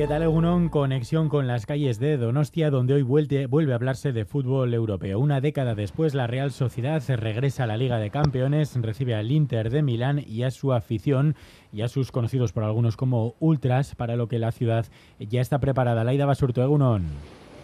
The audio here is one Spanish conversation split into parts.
¿Qué tal, Egunon? Conexión con las calles de Donostia, donde hoy vuelve, vuelve, a hablarse de fútbol europeo. Una década después, la Real Sociedad regresa a la Liga de Campeones, recibe al Inter de Milán y a su afición y a sus conocidos por algunos como ultras, para lo que la ciudad ya está preparada. Laida Basurto, Egunon.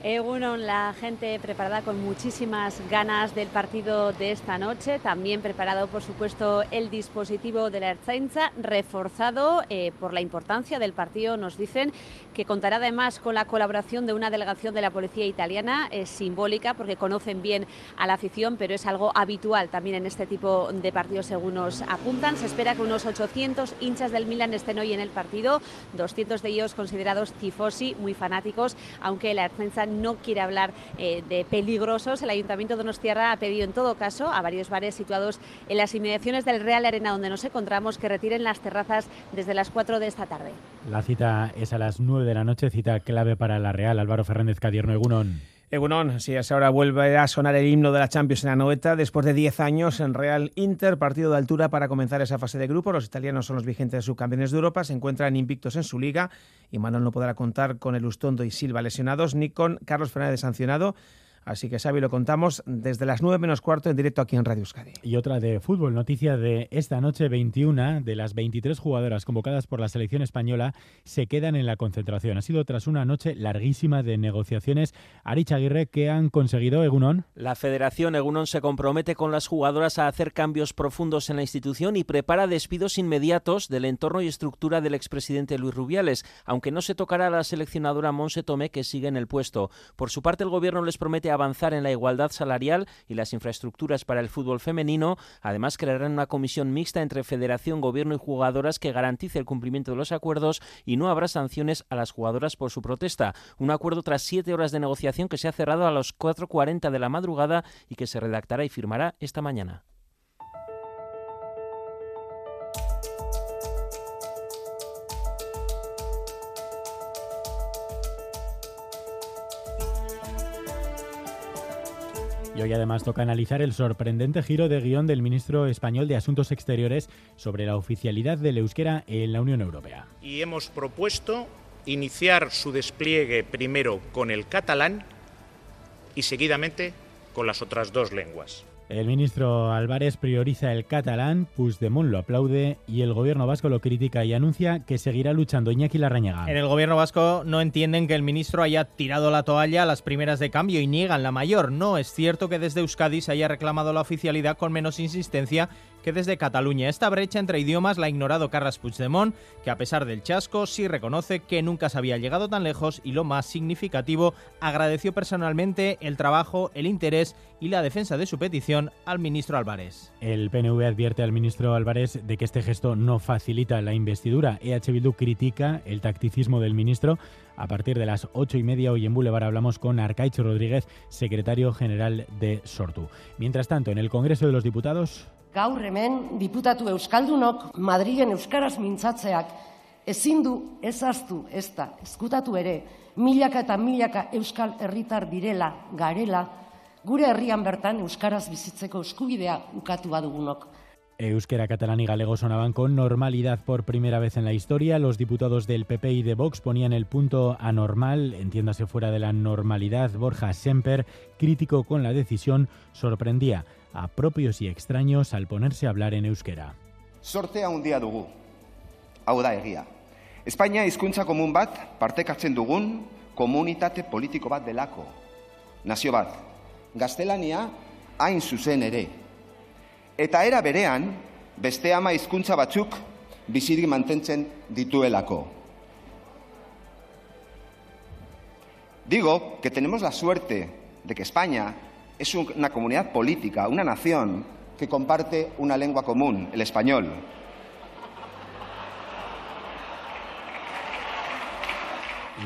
Egunon, la gente preparada con muchísimas ganas del partido de esta noche. También preparado, por supuesto, el dispositivo de la Erzainza, reforzado eh, por la importancia del partido. Nos dicen que contará además con la colaboración de una delegación de la policía italiana, es simbólica porque conocen bien a la afición, pero es algo habitual también en este tipo de partidos, según nos apuntan. Se espera que unos 800 hinchas del Milan estén hoy en el partido, 200 de ellos considerados tifosi, muy fanáticos, aunque la Erzainza no quiere hablar eh, de peligrosos. El Ayuntamiento de ha pedido en todo caso a varios bares situados en las inmediaciones del Real Arena donde nos encontramos que retiren las terrazas desde las 4 de esta tarde. La cita es a las 9 de la noche, cita clave para la Real. Álvaro Fernández Cadierno, Egunon. Egunon, sí, ahora vuelve a sonar el himno de la Champions en la noeta después de 10 años en Real Inter, partido de altura para comenzar esa fase de grupo. Los italianos son los vigentes subcampeones de Europa, se encuentran invictos en su liga y Manuel no podrá contar con el Ustondo y Silva lesionados ni con Carlos Fernández sancionado. Así que, Xavi, lo contamos desde las 9 menos cuarto en directo aquí en Radio Euskadi. Y otra de fútbol, noticia de esta noche 21 de las 23 jugadoras convocadas por la selección española se quedan en la concentración. Ha sido tras una noche larguísima de negociaciones. Arich Aguirre, ¿qué han conseguido, Egunon? La Federación Egunon se compromete con las jugadoras a hacer cambios profundos en la institución y prepara despidos inmediatos del entorno y estructura del expresidente Luis Rubiales, aunque no se tocará a la seleccionadora Monse Tomé, que sigue en el puesto. Por su parte, el gobierno les promete avanzar en la igualdad salarial y las infraestructuras para el fútbol femenino. Además, crearán una comisión mixta entre federación, gobierno y jugadoras que garantice el cumplimiento de los acuerdos y no habrá sanciones a las jugadoras por su protesta. Un acuerdo tras siete horas de negociación que se ha cerrado a las 4.40 de la madrugada y que se redactará y firmará esta mañana. Y hoy además toca analizar el sorprendente giro de guion del ministro español de Asuntos Exteriores sobre la oficialidad del euskera en la Unión Europea. Y hemos propuesto iniciar su despliegue primero con el catalán y seguidamente con las otras dos lenguas. El ministro Álvarez prioriza el catalán, Puigdemont lo aplaude y el gobierno vasco lo critica y anuncia que seguirá luchando Iñaki Larrañaga. En el gobierno vasco no entienden que el ministro haya tirado la toalla a las primeras de cambio y niegan la mayor. No es cierto que desde Euskadi se haya reclamado la oficialidad con menos insistencia que desde Cataluña. Esta brecha entre idiomas la ha ignorado Carles Puigdemont, que a pesar del chasco sí reconoce que nunca se había llegado tan lejos y lo más significativo, agradeció personalmente el trabajo, el interés y la defensa de su petición al ministro Álvarez. El PNV advierte al ministro Álvarez de que este gesto no facilita la investidura. EH Bildu critica el tacticismo del ministro. A partir de las ocho y media hoy en Boulevard hablamos con Arcaicho Rodríguez, secretario general de Sortu. Mientras tanto, en el Congreso de los Diputados... Gaur hemen diputatu euskaldunok Madrilen euskaraz mintzatzeak ezin du ezaztu ez da eskutatu ere milaka eta milaka euskal herritar direla garela gure herrian bertan euskaraz bizitzeko eskubidea ukatu badugunok. Euskera, catalán y galego sonaban con normalidad por primera vez en la historia. Los diputados del PP y de Vox ponían el punto anormal, entiéndase fuera de la normalidad. Borja Semper, crítico con la decisión, sorprendía a propios y extraños al ponerse a hablar en euskera. Sortea handia dugu. Hau da egia. Espainia hizkuntza komun bat partekatzen dugun komunitate politiko bat delako. Nazio bat. Gaztelania hain zuzen ere. Eta era berean, beste ama hizkuntza batzuk bizirik mantentzen dituelako. Digo que tenemos la suerte de que España es una comunidad política, una nación que comparte una lengua común, el español.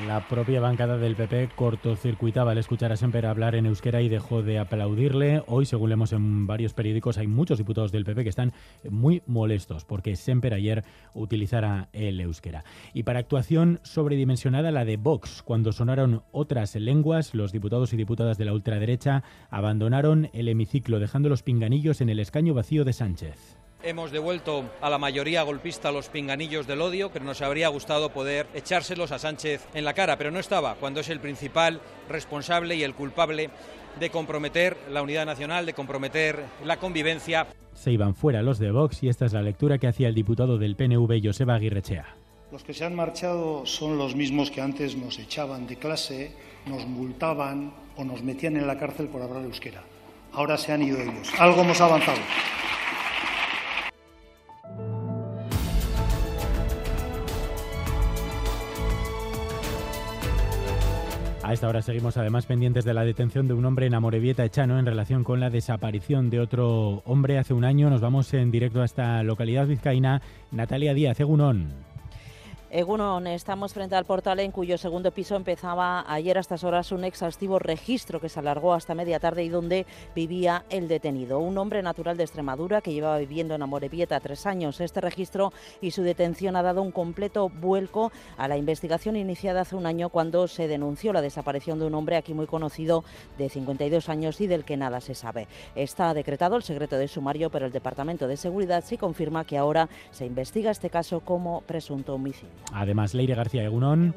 La propia bancada del PP cortocircuitaba al escuchar a Semper hablar en euskera y dejó de aplaudirle. Hoy, según leemos en varios periódicos, hay muchos diputados del PP que están muy molestos porque Semper ayer utilizara el euskera. Y para actuación sobredimensionada la de Vox, cuando sonaron otras lenguas, los diputados y diputadas de la ultraderecha abandonaron el hemiciclo dejando los pinganillos en el escaño vacío de Sánchez. Hemos devuelto a la mayoría golpista los pinganillos del odio, que nos habría gustado poder echárselos a Sánchez en la cara, pero no estaba, cuando es el principal responsable y el culpable de comprometer la unidad nacional, de comprometer la convivencia. Se iban fuera los de Vox y esta es la lectura que hacía el diputado del PNV, Joseba Aguirrechea. Los que se han marchado son los mismos que antes nos echaban de clase, nos multaban o nos metían en la cárcel por hablar euskera. Ahora se han ido ellos. Algo hemos avanzado. A esta hora seguimos además pendientes de la detención de un hombre en Amorebieta Echano en relación con la desaparición de otro hombre hace un año. Nos vamos en directo a esta localidad vizcaína. Natalia Díaz, Egunón. Egunon, estamos frente al portal en cuyo segundo piso empezaba ayer a estas horas un exhaustivo registro que se alargó hasta media tarde y donde vivía el detenido, un hombre natural de Extremadura que llevaba viviendo en Amorebieta tres años. Este registro y su detención ha dado un completo vuelco a la investigación iniciada hace un año cuando se denunció la desaparición de un hombre aquí muy conocido de 52 años y del que nada se sabe. Está decretado el secreto de sumario, pero el Departamento de Seguridad sí confirma que ahora se investiga este caso como presunto homicidio. Además, Leire García Egunón,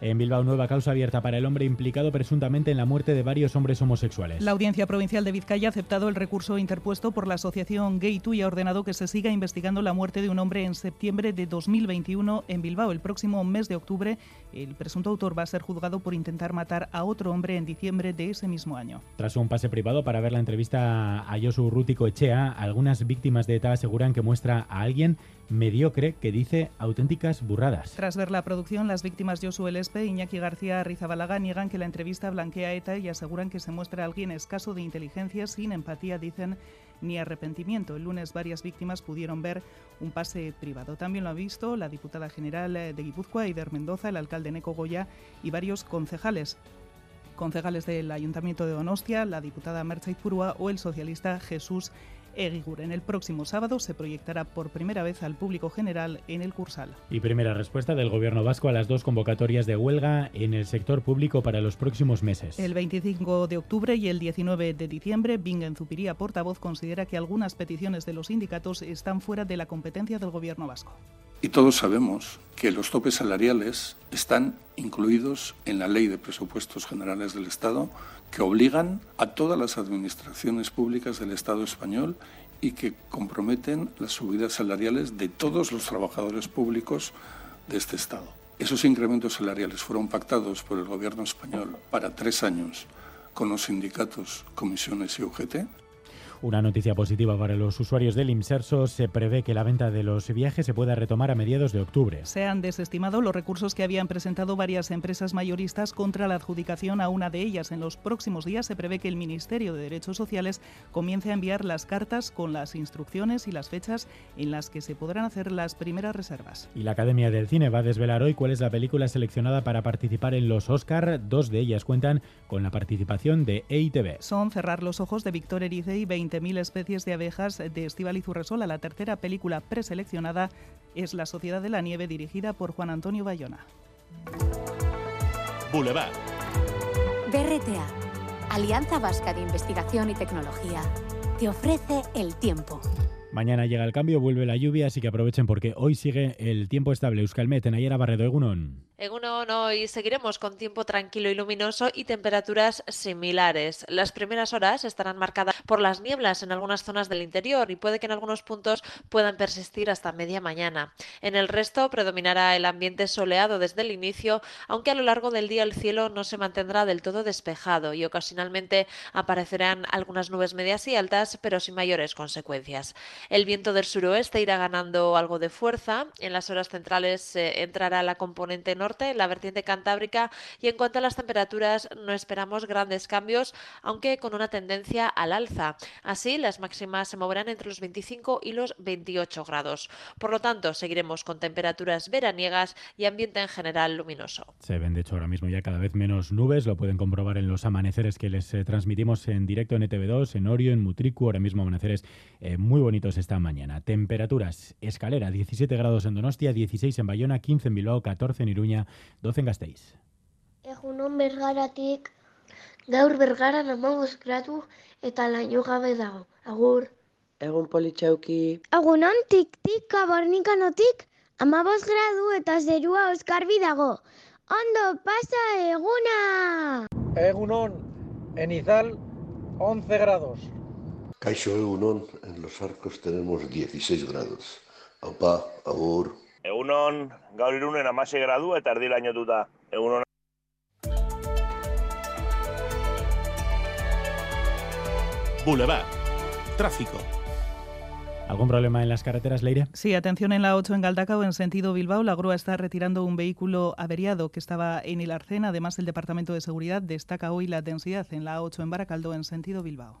en Bilbao nueva causa abierta para el hombre implicado presuntamente en la muerte de varios hombres homosexuales. La Audiencia Provincial de Vizcaya ha aceptado el recurso interpuesto por la asociación Gay y ha ordenado que se siga investigando la muerte de un hombre en septiembre de 2021 en Bilbao. El próximo mes de octubre, el presunto autor va a ser juzgado por intentar matar a otro hombre en diciembre de ese mismo año. Tras un pase privado para ver la entrevista a Josu Rútico Echea, algunas víctimas de ETA aseguran que muestra a alguien mediocre que dice auténticas burradas. Tras ver la producción, las víctimas Josu Elespe e Iñaki García Rizabalaga niegan que la entrevista blanquea ETA y aseguran que se muestra alguien escaso de inteligencia, sin empatía, dicen, ni arrepentimiento. El lunes varias víctimas pudieron ver un pase privado. También lo ha visto la diputada general de Guipúzcoa, Eider Mendoza, el alcalde Neco Goya y varios concejales concejales del Ayuntamiento de Donostia, la diputada Mercha Purua o el socialista Jesús en el próximo sábado se proyectará por primera vez al público general en el Cursal. Y primera respuesta del Gobierno vasco a las dos convocatorias de huelga en el sector público para los próximos meses. El 25 de octubre y el 19 de diciembre, Bingen Zupiría, portavoz, considera que algunas peticiones de los sindicatos están fuera de la competencia del Gobierno vasco. Y todos sabemos que los topes salariales están incluidos en la Ley de Presupuestos Generales del Estado que obligan a todas las administraciones públicas del Estado español y que comprometen las subidas salariales de todos los trabajadores públicos de este Estado. Esos incrementos salariales fueron pactados por el Gobierno español para tres años con los sindicatos, comisiones y UGT una noticia positiva para los usuarios del IMSERSO. Se prevé que la venta de los viajes se pueda retomar a mediados de octubre. Se han desestimado los recursos que habían presentado varias empresas mayoristas contra la adjudicación a una de ellas. En los próximos días se prevé que el Ministerio de Derechos Sociales comience a enviar las cartas con las instrucciones y las fechas en las que se podrán hacer las primeras reservas. Y la Academia del Cine va a desvelar hoy cuál es la película seleccionada para participar en los Oscar. Dos de ellas cuentan con la participación de EITV. Son Cerrar los ojos de Víctor Erice y 20.000 especies de abejas de Estival Zurresola. La tercera película preseleccionada es La Sociedad de la Nieve, dirigida por Juan Antonio Bayona. Boulevard. BRTA, Alianza Vasca de Investigación y Tecnología, te ofrece el tiempo. Mañana llega el cambio, vuelve la lluvia, así que aprovechen porque hoy sigue el tiempo estable. Euskalmet, en Ayera Barredo, Egunon. En uno hoy seguiremos con tiempo tranquilo y luminoso y temperaturas similares. Las primeras horas estarán marcadas por las nieblas en algunas zonas del interior y puede que en algunos puntos puedan persistir hasta media mañana. En el resto predominará el ambiente soleado desde el inicio, aunque a lo largo del día el cielo no se mantendrá del todo despejado y ocasionalmente aparecerán algunas nubes medias y altas, pero sin mayores consecuencias. El viento del suroeste irá ganando algo de fuerza. En las horas centrales entrará la componente norte norte, la vertiente cantábrica y en cuanto a las temperaturas no esperamos grandes cambios, aunque con una tendencia al alza. Así, las máximas se moverán entre los 25 y los 28 grados. Por lo tanto, seguiremos con temperaturas veraniegas y ambiente en general luminoso. Se ven, de hecho, ahora mismo ya cada vez menos nubes, lo pueden comprobar en los amaneceres que les eh, transmitimos en directo en ETV2, en Orio, en Mutricu, ahora mismo amaneceres eh, muy bonitos esta mañana. Temperaturas, escalera, 17 grados en Donostia, 16 en Bayona, 15 en Bilbao, 14 en Iruña, 12 en Gasteiz. Egunon bergaratik, gaur bergaran amabos gradu eta laino gabe dago. Agur. Egun politxauki. Egunon tik-tik kabornikanotik, amabos gradu eta zerua oskarbi dago. Ondo, pasa eguna! Egunon, en Izal, 11 grados. Caixo Egunon, en los arcos tenemos 16 grados. Aupa, agur. Egunon, gaur irunen amase gradu eta erdi lainotuta. Egunon. Boulevard. Tráfico. ¿Algún problema en las carreteras, Leire? Sí, atención en la 8 en Galdacao, en sentido Bilbao. La grúa está retirando un vehículo averiado que estaba en el Arcén. Además, el Departamento de Seguridad destaca hoy la densidad en la 8 en Baracaldo, en sentido Bilbao.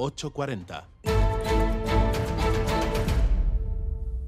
840.